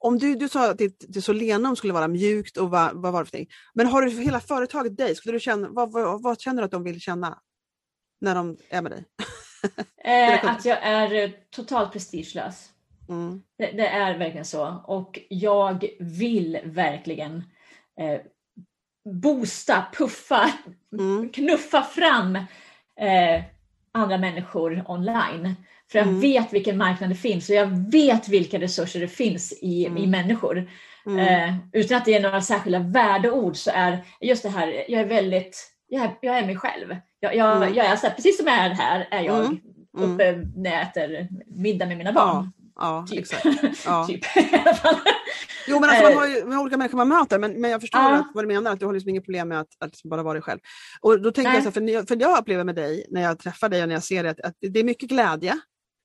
Om du, du sa att ditt, ditt Solenum skulle vara mjukt och vad, vad var det för någonting? Men har du hela företaget dig, skulle du känna, vad, vad, vad känner du att de vill känna när de är med dig? eh, att jag är eh, totalt prestigelös. Mm. Det, det är verkligen så. Och jag vill verkligen eh, boosta, puffa, Mm. knuffa fram eh, andra människor online. För jag Mm. vet vilken marknad det finns och jag vet vilka resurser det finns i, Mm. i människor. Mm. Eh, utan att det är några särskilda värdeord så är just det här, jag är väldigt, jag är, jag är mig själv. Jag, jag, Mm. jag är så här, precis som jag är här är jag Mm. Uppe när jag äter middag med mina barn. Ja, Typ. exakt. Ja. typ. Jo men alltså, man Eh. har ju man har olika människor man möter men, men jag förstår Ja. att, vad du menar, att du har liksom inget problem med att, att liksom bara vara dig själv. Och då tänker Nej. jag så här, för, för jag upplever med dig när jag träffar dig och när jag ser dig att, att det är mycket glädje,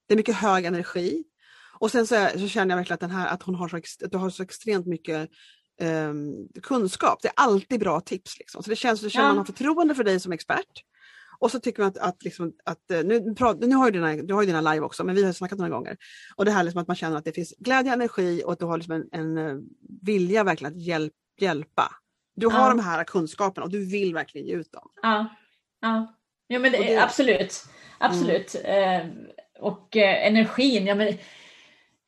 det är mycket hög energi och sen så, är- så känner jag verkligen att, den här, att, hon har så, att du har så extremt mycket ehm, kunskap. Det är alltid bra tips. Liksom. Så det känns det känner Ja. man har förtroende för dig som expert. Och så tycker man att, att, liksom, att eh, nu, nu har ju dina, du har ju dina live också, men vi har ju snackat några gånger. Och det här liksom att man känner att det finns glädje, energi och att du har liksom en, en eh, vilja verkligen att hjälp, hjälpa. Du har Ja. de här kunskaperna och du vill verkligen ge ut dem. Ja, ja. ja men det, det- absolut. Absolut. Eh, och eh, energin, ja men,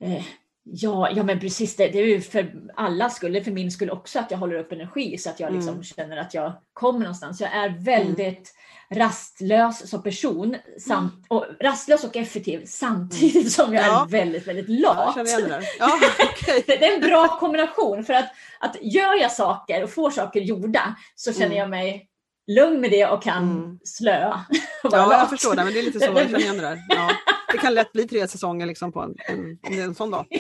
eh, ja, ja men precis, det, det är ju för alla skull, det är för min skull också att jag håller upp energi så att jag liksom Mm. känner att jag kommer någonstans. Jag är väldigt rastlös som person, samt, och, rastlös och effektiv samtidigt som jag Mm. Ja. är väldigt, väldigt lat. igen det. Ja, okej. Det, är en bra kombination för att, att gör jag saker och får saker gjorda så känner Mm. jag mig lugn med det och kan Mm. slöa. Ja, jag förstår det, men det är lite så, jag känner igen det där. Ja. Det kan lätt bli tre säsonger liksom på en, en, en sån dag.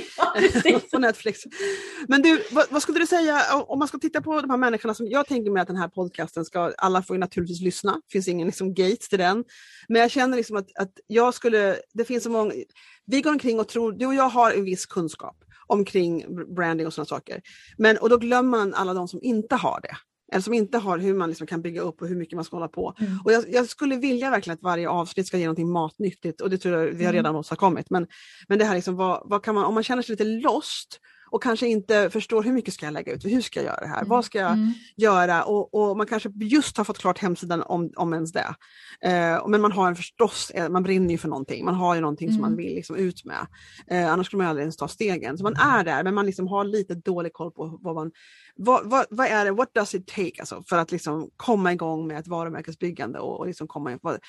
Ja, på Netflix. Men du, vad, vad skulle du säga om man ska titta på de här människorna som jag tänker mig att den här podcasten ska, alla får ju naturligtvis lyssna, det finns ingen liksom gate till den. Men jag känner liksom att, att jag skulle, det finns så många, vi går omkring och tror, du och jag har en viss kunskap omkring branding och sådana saker. Men, och då glömmer man alla de som inte har det. Eller som inte har hur man liksom kan bygga upp och hur mycket man ska hålla på. Mm. Och jag, jag skulle vilja verkligen att varje avsnitt ska ge någonting matnyttigt och det tror jag vi har Mm. redan åstadkommit. Men, men det här liksom, vad, vad kan man, om man känner sig lite lost och kanske inte förstår hur mycket ska jag lägga ut, hur ska jag göra det här, vad ska jag Mm. göra och, och man kanske just har fått klart hemsidan om, om ens det. Eh, men man har en förstås, eh, man brinner ju för någonting, man har ju någonting som Mm. man vill liksom ut med. Eh, annars skulle man aldrig ens ta stegen. Så man är där men man liksom har lite dålig koll på vad man, vad, vad, vad är det, what does it take alltså, för att liksom komma igång med ett varumärkesbyggande och, och liksom komma in, vad,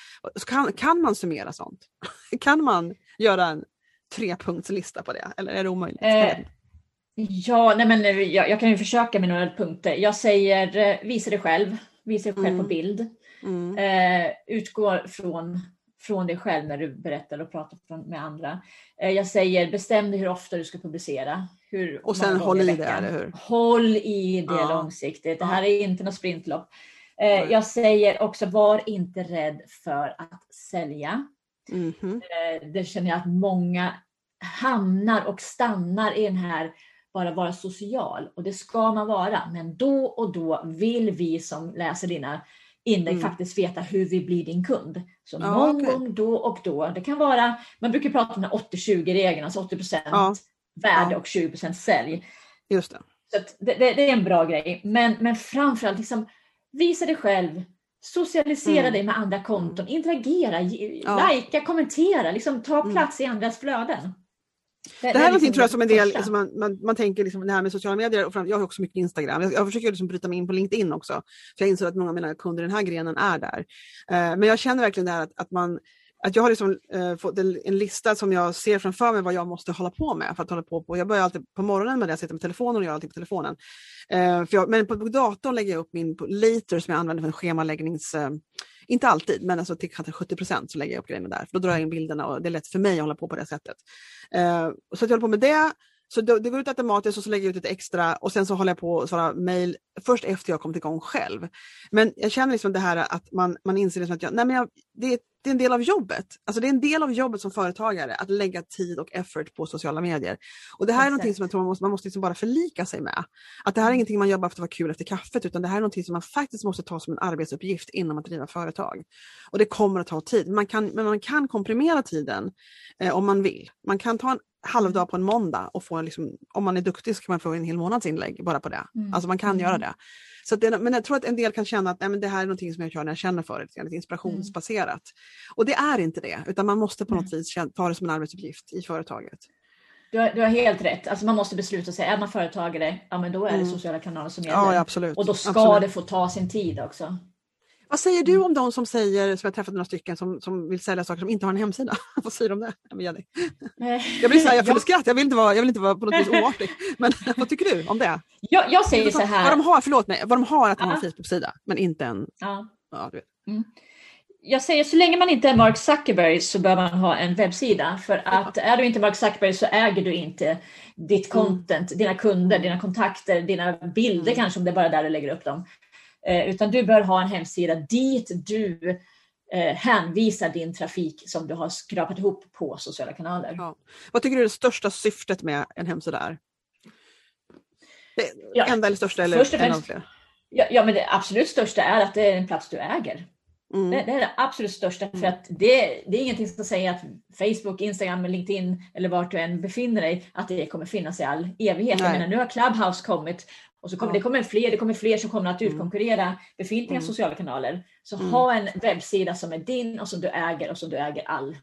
kan, kan man summera sånt? kan man göra en trepunktslista på det eller är det omöjligt? Eh. Ja, nej men eh, jag, jag kan ju försöka med några punkter. Jag säger eh, visa dig själv, visa dig själv Mm. på bild. Mm. Eh, utgå från, från dig själv när du berättar och pratar med andra. Eh, jag säger bestäm dig hur ofta du ska publicera. Hur Och sen håll i det, eller hur? Håll i det Ja. långsiktigt. Det här är inte något sprintlopp. Eh, jag säger också var inte rädd för att sälja. Mhm. Eh, det känner jag att många hamnar och stannar i den här bara vara social och det ska man vara. Men då och då vill vi som läser dina inlägg Mm. faktiskt veta hur vi blir din kund. Så Ja, någon okej. gång då och då. Det kan vara, man brukar prata om den 80-20-regeln, alltså 80% Ja. värde Ja. och 20% sälj. Just det. Så det, det, det är en bra grej. Men, men framförallt liksom, visa dig själv. Socialisera Mm. dig med andra konton, interagera, ge- Ja. likea, kommentera, liksom ta Mm. plats i andras flöden. Det, här är någonting tror jag som en del, liksom man, man, man, tänker liksom det här med sociala medier, och jag har också mycket Instagram. Jag, jag försöker liksom bryta mig in på LinkedIn också. För jag inser att många av mina kunder i den här grenen är där. Uh, men jag känner verkligen det här att, att man att jag har liksom, eh, fått en, lista som jag ser framför mig vad jag måste hålla på med. för att hålla på, på. Jag börjar alltid på morgonen med det, jag sitter med telefonen och gör allting på telefonen. Uh, jag, men på, på datorn lägger jag upp min later som jag använder för en schemaläggnings eh, inte alltid, men alltså till kanske 70 procent så lägger jag upp grejerna där. För då drar jag in bilderna och det är lätt för mig att hålla på på det sättet. Eh, så att jag håller på med det. Så det, det går ut automatiskt och så lägger jag ut ett extra och sen så håller jag på att svara mejl först efter jag kommit igång själv. Men jag känner liksom det här att man, man inser liksom att jag, nej men jag, det, det är en del av jobbet. Alltså det är en del av jobbet som företagare att lägga tid och effort på sociala medier. Och det här är någonting som jag tror man måste, man måste liksom bara förlika sig med. Att det här är ingenting man gör bara för att vara kul efter kaffet utan det här är någonting som man faktiskt måste ta som en arbetsuppgift inom att driva företag. Och det kommer att ta tid. Man kan, men man kan komprimera tiden eh, om man vill. Man kan ta en halvdag på en måndag och få, liksom, om man är duktig så kan man få en hel månads inlägg bara på det. Mm. Alltså man kan mm. göra det. Så det, men jag tror att en del kan känna att nej, men det här är någonting som jag kör när jag känner för det, lite inspirationsbaserat. Mm. Och det är inte det, utan man måste på något vis ta det som en arbetsuppgift i företaget. Du har, du har, helt rätt. Alltså man måste besluta sig. Är man företagare, ja men då är det mm. sociala kanaler som gäller. Ja, absolut. Och då ska absolut. det få ta sin tid också. Vad säger du om de som säger, som jag träffat några stycken, som, som vill sälja saker som inte har en hemsida? Vad säger du om det? Jag blir så här, jag får skratt, jag vill inte vara, jag vill inte vara på något vis oartig. Men vad tycker du om det? Jag, jag säger så här. Vad de har, förlåt mig, vad de har att de har en Facebook-sida, men inte en... Ja. Ja. Mm. Jag säger så länge man inte är Mark Zuckerberg så bör man ha en webbsida. För att är du inte Mark Zuckerberg så äger du inte ditt mm. content, mm. dina kunder, dina kontakter, dina bilder mm. kanske om det är bara där du lägger upp dem. Eh, utan du bör ha en hemsida dit du eh, hänvisar din trafik som du har skrapat ihop på sociala kanaler. Ja. Vad tycker du är det största syftet med en hemsida är? Det ja, enda eller största eller först av fler? Ja, ja, men det absolut största är att det är en plats du äger. Mm. Det, det, är det absolut största för att det, det är ingenting som säger att Facebook, Instagram, LinkedIn eller vart du än befinner dig att det kommer finnas i all evighet. Jag menar, nu har Clubhouse kommit och så kommer, det, kommer fler, det kommer fler som kommer att mm. utkonkurrera befintliga mm. sociala kanaler. Så mm. ha en webbsida som är din och som du äger och som du äger all,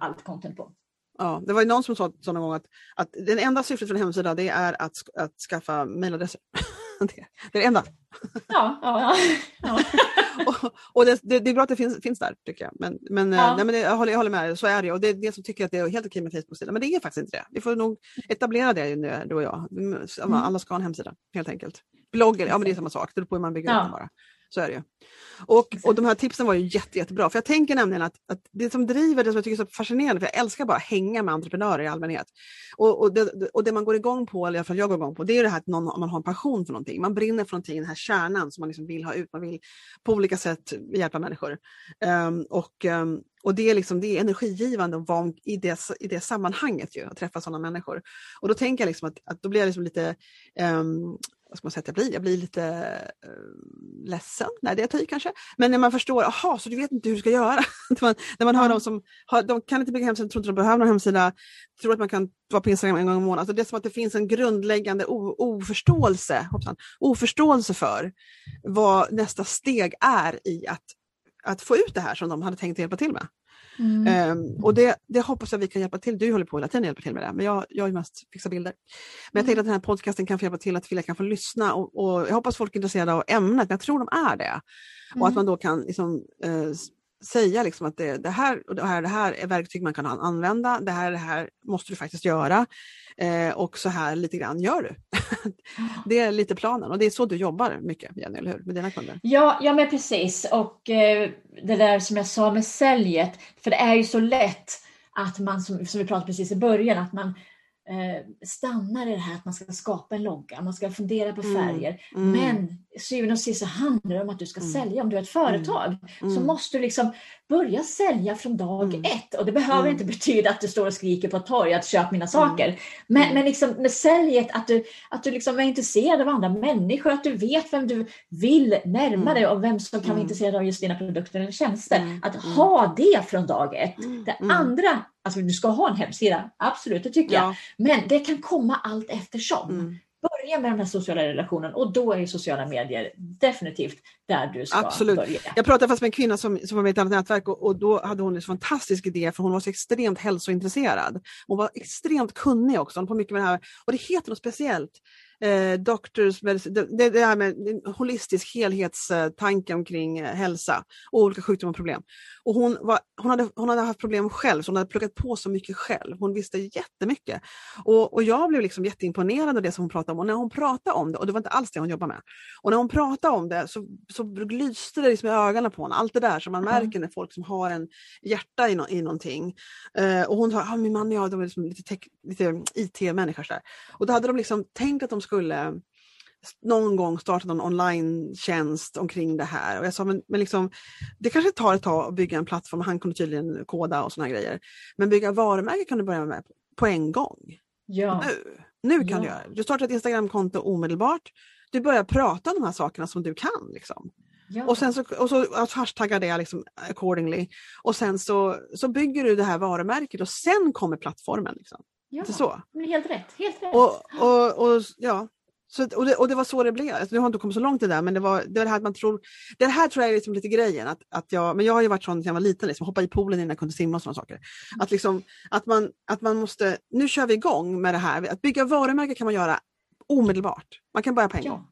allt content på. Ja, det var ju någon som sa, någon gång att, att det enda syftet för en hemsida det är att, att skaffa mejladresser. det, det, är det enda. Ja, ja, ja. och, och det, det, det, är bra att det finns, finns där tycker jag. Men, men, ja. nej, men jag, håller, jag håller med, så är det. Och det är det som tycker att det är helt okej med Facebook-sida. Men det är faktiskt inte det. Vi får nog etablera det nu, du och jag. Mm. Alla ska ha en hemsida helt enkelt. Bloggen, ja men det är samma sak. Det beror på hur man bygger ja. upp den bara. Så är det ju. Och, och de här tipsen var ju jätte, jättebra. För jag tänker nämligen att, att det som driver, det som jag tycker är så fascinerande, för jag älskar bara att hänga med entreprenörer i allmänhet. Och, och, det, och det man går igång på, eller i alla fall jag går igång på, det är det här att någon, man har en passion för någonting. Man brinner för någonting, den här kärnan som man liksom vill ha ut. Man vill på olika sätt hjälpa människor. Um, och, um, och det är, liksom, det är energigivande att vara i det, i det sammanhanget, ju, att träffa sådana människor. Och då tänker jag liksom att, att då blir jag liksom lite um, vad ska man säga att jag blir? Jag blir lite uh, ledsen, nej det är jag kanske. Men när man förstår, aha, så du vet inte hur du ska göra. när man, när man hör de som har, de kan inte bygga hemsida, tror inte de behöver någon hemsida, tror att man kan vara på Instagram en gång i månaden. Alltså det är som att det finns en grundläggande oförståelse, hoppsan, oförståelse för vad nästa steg är i att, att få ut det här som de hade tänkt hjälpa till med. Mm. Um, och det, det, hoppas jag vi kan hjälpa till. Du håller på hela tiden att hjälpa till med det, men jag, jag är mest fixa bilder. Men jag tänkte att den här podcasten kan få hjälpa till att fler kan få lyssna och, och, jag hoppas folk är intresserade av ämnet, men jag tror de är det. Mm. Och att man då kan liksom, uh, säga liksom att det, det, här och det här, det här är verktyg man kan använda, det här, det här måste du faktiskt göra eh, och så här lite grann gör du. det är lite planen och det är så du jobbar mycket Jenny, eller hur? Med dina kunder? Ja, ja men precis och eh, det där som jag sa med säljet, för det är ju så lätt att man, som, som vi pratade precis i början, att man stannar i det här att man ska skapa en logga, man ska fundera på mm. färger. Mm. Men syvende och sist så handlar det om att du ska mm. sälja. Om du är ett företag så mm. måste du liksom börja sälja från dag mm. ett. Och det behöver mm. inte betyda att du står och skriker på ett torg att köp mina saker. Men, men liksom med säljet, att du, att du liksom är intresserad av andra människor, att du vet vem du vill närma dig och vem som kan vara intresserad av just dina produkter eller tjänster. Att ha det från dag ett. Det andra Alltså du ska ha en hemsida, absolut det tycker ja. jag. Men det kan komma allt eftersom. Mm. börja med de här sociala relationerna och då är sociala medier definitivt där du ska Absolut. börja. Jag pratade fast med en kvinna som, som var med i ett annat nätverk och, och då hade hon en fantastisk idé för hon var så extremt hälsointresserad. Hon var extremt kunnig också, hon på mycket med det här och det heter något speciellt eh, doctors det, det, här med en holistisk helhetstanke omkring eh, hälsa och olika sjukdomar och problem. Och hon, var, hon, hade, hon hade haft problem själv, så hon hade pluggat på så mycket själv. Hon visste jättemycket. Och, och jag blev liksom jätteimponerad av det som hon pratade om. Och när hon pratade om det, och det var inte alls det hon jobbade med, och när hon pratade om det så, så lyste det liksom i ögonen på henne. Allt det där som man Mm. märker när folk som har en hjärta i, no, i någonting. Eh, och hon sa, ah, min man och jag de var liksom lite, tech, lite IT-människor. så där. Och då hade de liksom tänkt att de skulle någon gång starta någon online-tjänst omkring det här. Och jag sa, men, men liksom, det kanske tar ett tag att bygga en plattform, han kunde tydligen koda och såna här grejer. Men bygga varumärke kan du börja med på en gång. Ja. Nu, nu kan Ja. du göra det. Du startar ett Instagramkonto omedelbart. Du börjar prata om de här sakerna som du kan. Liksom. Ja. Och sen så, och så att hashtagga det liksom accordingly. Och sen så, så bygger du det här varumärket och sen kommer plattformen. Liksom. Ja. Inte så? Men helt rätt. Helt rätt. Och, och, och, ja. Så, och, det, och det var så det blev. Alltså, nu har jag inte kommit så långt i det där men det var det, var det här att man tror, det här tror jag är liksom lite grejen. Att, att jag, men jag har ju varit sån sedan jag var liten, liksom, hoppa i poolen innan jag kunde simma och sådana saker. Att, liksom, att, man, att man måste, nu kör vi igång med det här. Att bygga varumärke kan man göra omedelbart. Man kan börja på en gång. ja.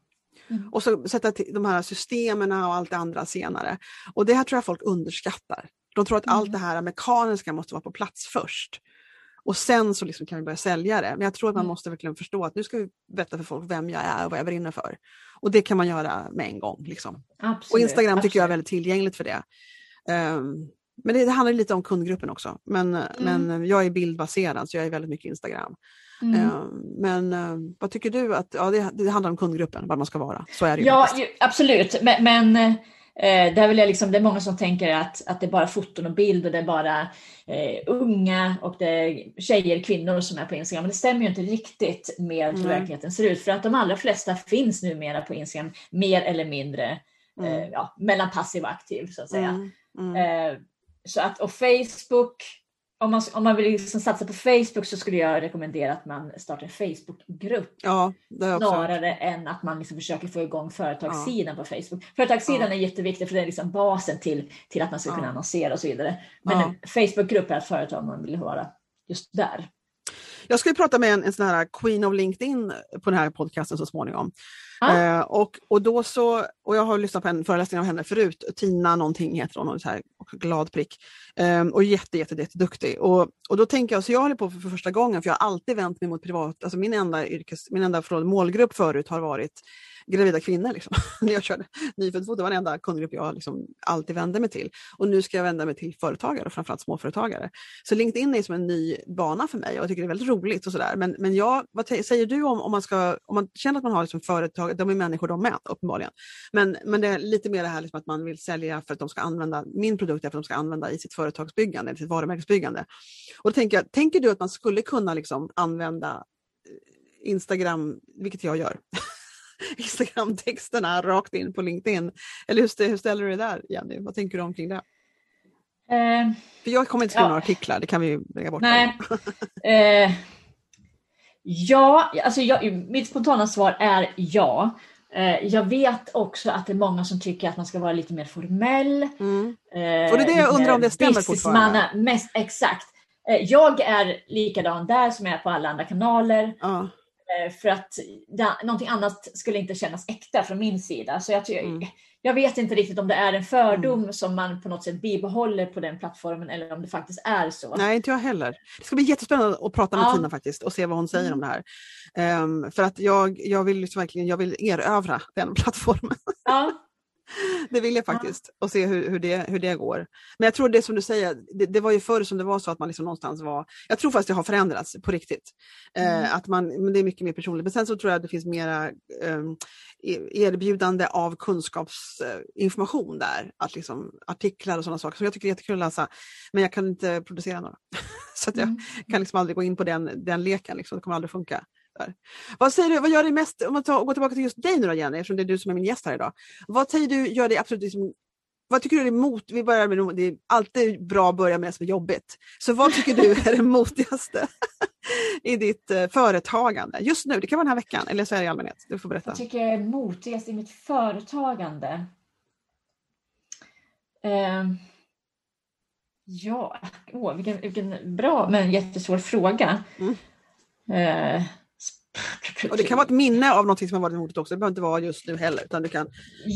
Mm. Och så sätta till de här systemen och allt det andra senare. Och det här tror jag folk underskattar. De tror att allt Mm. det här mekaniska måste vara på plats först. Och sen så liksom kan vi börja sälja det. Men jag tror att man Mm. måste verkligen förstå att nu ska vi berätta för folk vem jag är och vad jag brinner för. Och det kan man göra med en gång. Liksom. Absolut. Och Instagram tycker jag är absolut. väldigt tillgängligt för det. Ehm, men det, det handlar lite om kundgruppen också. Men, men jag är bildbaserad så jag är väldigt mycket Instagram. Mm. Ehm, men ehm, vad tycker du att, ja det, det handlar om kundgruppen, vad man ska vara. Så är det ju Ja, ju, absolut. Men, men eh, där vill jag liksom, det är många som tänker att, att det är bara foton och bild och det är bara eh, unga och det är tjejer, kvinnor som är på Instagram. Men det stämmer ju inte riktigt med hur Nej. verkligheten ser ut. För att de allra flesta finns numera på Instagram mer eller mindre Mm. eh, ja, mellan passiv och aktiv så att säga. Mm, mm. Eh, så att, och Facebook, om man, om man vill liksom satsa på Facebook så skulle jag rekommendera att man startar en Facebookgrupp Ja, snarare än att man liksom försöker få igång företagssidan på Facebook. Företagssidan är jätteviktig för det är liksom basen till, till att man ska kunna Ja. annonsera och så vidare. Men Ja. en Facebookgrupp är ett företag man vill vara just där. Jag ska prata med en, en sån här Queen of LinkedIn på den här podcasten så småningom. Ja. Eh, och, och, då så, och jag har lyssnat på en föreläsning av henne förut, Tina någonting heter hon, är så här, och glad prick. Eh, och jätte, jätte, jätteduktig. Och, och då tänker jag, så jag håller på för, för första gången, för jag har alltid vänt mig mot privat, alltså min enda, yrkes, min enda förlåt, målgrupp förut har varit gravida kvinnor. Liksom. När jag körde nyfödd det var den enda kundgrupp jag liksom alltid vände mig till. Och nu ska jag vända mig till företagare, och framförallt småföretagare. Så LinkedIn är som en ny bana för mig och jag tycker det är väldigt roligt och sådär. Men, men jag, vad säger du om, om man ska, om man känner att man har liksom företag, de är människor de med uppenbarligen. Men, men det är lite mer det här liksom att man vill sälja för att de ska använda min produkt, för att de ska använda i sitt företagsbyggande, eller sitt varumärkesbyggande. Och då tänker, jag, tänker du att man skulle kunna liksom använda eh, Instagram, vilket jag gör, Instagram-texterna rakt in på LinkedIn? Eller hur, hur ställer du dig där Jenny? Vad tänker du omkring det? Eh, För jag kommer inte skriva Ja. några artiklar, det kan vi lägga bort. nej. Eh, ja, alltså jag, mitt spontana svar är ja. Eh, jag vet också att det är många som tycker att man ska vara lite mer formell. Mm. Och det är det jag undrar om det stämmer fortfarande. Mest, exakt. Eh, Jag är likadan där som jag är på alla andra kanaler. Ja. Eh, För att det, någonting annat skulle inte kännas äkta från min sida. Så jag, Mm. jag vet inte riktigt om det är en fördom som man på något sätt bibehåller på den plattformen eller om det faktiskt är så. Nej, inte jag heller. Det ska bli jättespännande att prata med Ja. Tina faktiskt och se vad hon säger Mm. om det här. Ehm, för att jag, jag vill liksom verkligen jag vill erövra den plattformen. Ja, Det vill jag Ja. faktiskt och se hur, hur, det, hur det går. Men jag tror det som du säger, det, det var ju förr som det var så att man liksom någonstans var, jag tror faktiskt det har förändrats på riktigt. Eh, Mm. att man, men det är mycket mer personligt. Men sen så tror jag att det finns mera eh, erbjudande av kunskapsinformation där. Att liksom, artiklar och sådana saker. Så jag tycker det är jättekul att läsa. Men jag kan inte producera några. så jag Mm. kan liksom aldrig gå in på den, den leken. Liksom. Det kommer aldrig funka. Där. Vad säger du, vad gör dig mest, om man tar, går tillbaka till just dig nu då Jenny, eftersom det är du som är min gäst här idag. Vad säger du gör dig absolut liksom, vad tycker du är mot, vi börjar med det, är alltid bra att börja med det som är jobbigt. Så vad tycker du är det motigaste i ditt eh, företagande just nu? Det kan vara den här veckan eller så är det i allmänhet. Du får berätta. Jag tycker jag är motigast i mitt företagande. Eh, ja, åh, vilken, vilken bra men jättesvår fråga. Mm. Eh, Och det kan vara ett minne av något som har varit motigt också. Det behöver inte vara just nu heller. Utan det kan,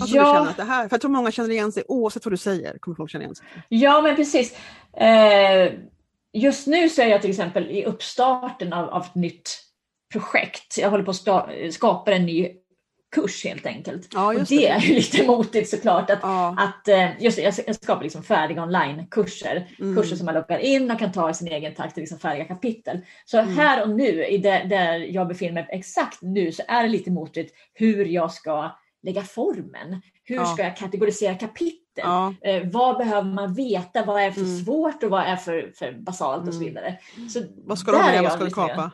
alltså du känner ja, att det här, för jag tror många känner igen sig oavsett vad du säger. kommer folk känna igen sig. ja, men precis. Eh, just nu så är jag till exempel i uppstarten av, av ett nytt projekt. Jag håller på att skapa en ny kurs helt enkelt. Ja, Och just det är ju lite motigt såklart. Att, Ja. att, eh, just det, jag skapar liksom färdiga online-kurser. Mm. Kurser som man loggar in och kan ta i sin egen takt, liksom färdiga kapitel. Så Mm. här och nu, i det, där jag befinner mig exakt nu, så är det lite motigt hur jag ska lägga formen. Hur Ja. ska jag kategorisera kapitel? Ja. Eh, vad behöver man veta? Vad är för Mm. svårt och vad är för, för basalt och så Mm. vidare. Så Vad ska du ha med? Vad ska du kapa?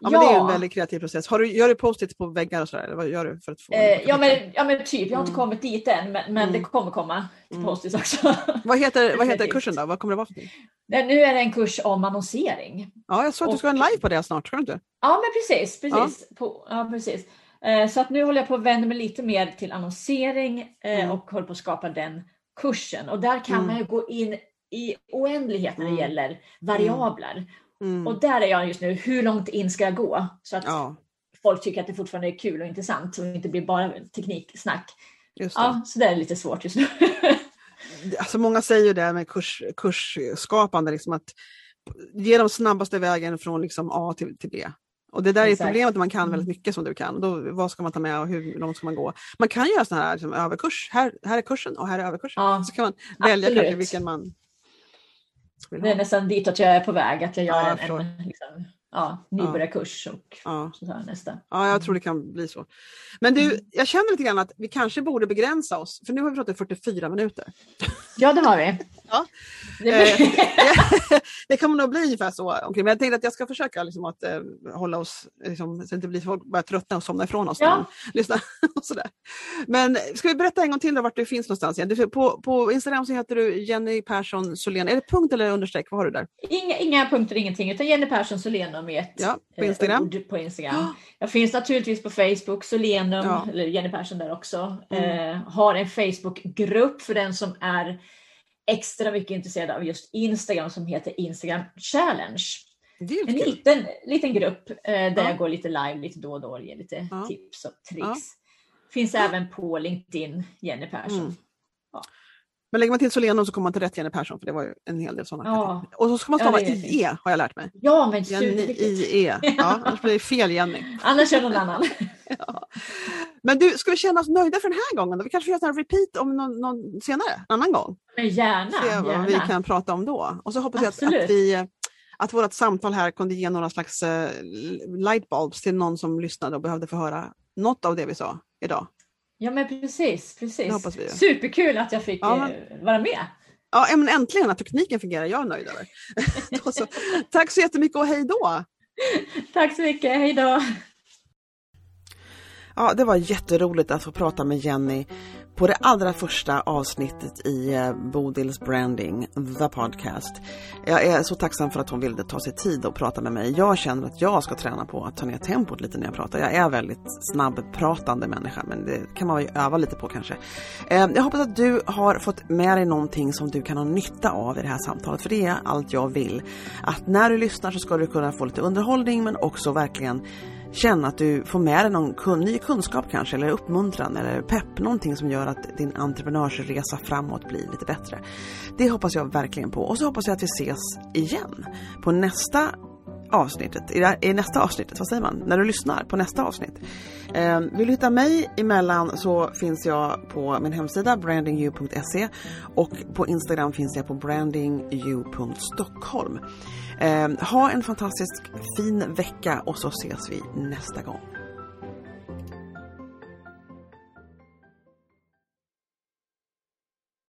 Ja, men det är en Ja. väldigt kreativ process. Har du, gör du post-its på väggar och sådär? Eller vad gör du för att få Eh, ja, men, ja men typ, jag har inte Mm. kommit dit än men, men Mm. det kommer komma till Mm. post också. Vad heter, vad heter kursen då? Vad kommer det vara för någonting? Nu är det en kurs om annonsering. Ja, jag såg att du ska ha en live på det snart, ska du inte? Ja men precis, precis. På, ja, precis. Eh, så att nu håller jag på att vända mig lite mer till annonsering eh, Mm. och håller på att skapa den kursen. Och där kan Mm. man ju gå in i oändlighet när det Mm. gäller variabler. Mm. Och där är jag just nu, hur långt in ska jag gå? Så att Ja, folk tycker att det fortfarande är kul och intressant och inte blir bara tekniksnack. Ja, så det är lite svårt just nu. Alltså många säger ju det med kurs, kursskapande, liksom att ge dem snabbaste vägen från liksom A till, till B. Och det där är Exakt. problemet när man kan Mm. väldigt mycket som du kan. Då, vad ska man ta med och hur långt ska man gå? Man kan göra sådana här liksom, överkurs. Här, här är kursen och här är överkursen. Ja, Så kan man välja vilken man Det är nästan dit att jag är på väg, att jag Ja, gör jag en, en liksom, ja, nybörjarkurs och Ja. så här nästa. Ja, jag tror det kan bli så. Men du, jag känner lite grann att vi kanske borde begränsa oss, för nu har vi pratat i 44 minuter. Ja, det har vi. Ja. Det Eh, det kommer nog bli ungefär så. omkring. Men jag tänkte att jag ska försöka liksom att eh, hålla oss, liksom, så att det inte blir folk börjar tröttna och somna ifrån oss. Ja. de lyssnar och sådär. Men ska vi berätta en gång till då, vart du finns någonstans? Igen? Du, på, på Instagram så heter du Jenny Persson Solén. Är det punkt eller understreck? Vad har du där? inga, inga punkter, ingenting, utan Jenny Persson Solenum i ett Ja, på eh, Instagram. ord på Instagram. Jag finns naturligtvis på Facebook, Solenum, Ja. eller Jenny Persson där också. Mm. Eh, har en Facebookgrupp för den som är extra mycket intresserad av just Instagram som heter Instagram Challenge. En liten, liten grupp eh, där Ja. jag går lite live lite då och då och ger lite Ja. tips och tricks. Finns även på LinkedIn, Jenny Persson. Mm. Men lägger man till Solenum så kommer man till rätt Jenny Persson, för det var ju en hel del sådana. Ja. Och så ska man Ja, stava är IE, har jag lärt mig. Ja, men. IE. Ja, annars blir det fel Jenny. Annars är det någon annan. Ja. Men du, ska vi känna oss nöjda för den här gången? Då? Vi kanske göra en repeat om någon, någon senare, en annan gång. Men gärna, Se vad vi gärna. kan prata om då. Och så hoppas jag att, Absolut. att, vi, eh, att vårt samtal här kunde ge några slags uh, lightbulbs till någon som lyssnade och behövde få höra något av det vi sa idag. Ja men precis, precis. Superkul att jag fick Ja, men- eh, vara med. Ja, men äntligen att tekniken fungerar, jag är nöjd över. Så. Tack så jättemycket och hej då! Tack så mycket, hej då! Ja, det var jätteroligt att få prata med Jenny på det allra första avsnittet i eh, Bodils Branding, The Podcast. Jag är så tacksam för att hon ville ta sig tid och prata med mig. Jag känner att jag ska träna på att ta ner tempot lite när jag pratar. Jag är väldigt snabbpratande människa, men det kan man ju öva lite på kanske. Eh, jag hoppas att du har fått med dig någonting som du kan ha nytta av i det här samtalet, för det är allt jag vill. Att när du lyssnar så ska du kunna få lite underhållning, men också verkligen känna att du får med dig någon kun, ny kunskap kanske, eller uppmuntran eller pepp, någonting som gör att din entreprenörsresa framåt blir lite bättre. Det hoppas jag verkligen på och så hoppas jag att vi ses igen på nästa avsnittet, i, i nästa avsnittet, vad säger man, när du lyssnar på nästa avsnitt. Eh, vill du hitta mig emellan så finns jag på min hemsida brandingyou.se och på Instagram finns jag på brandingyou.stockholm. Ehm, ha en fantastisk fin vecka och så ses vi nästa gång.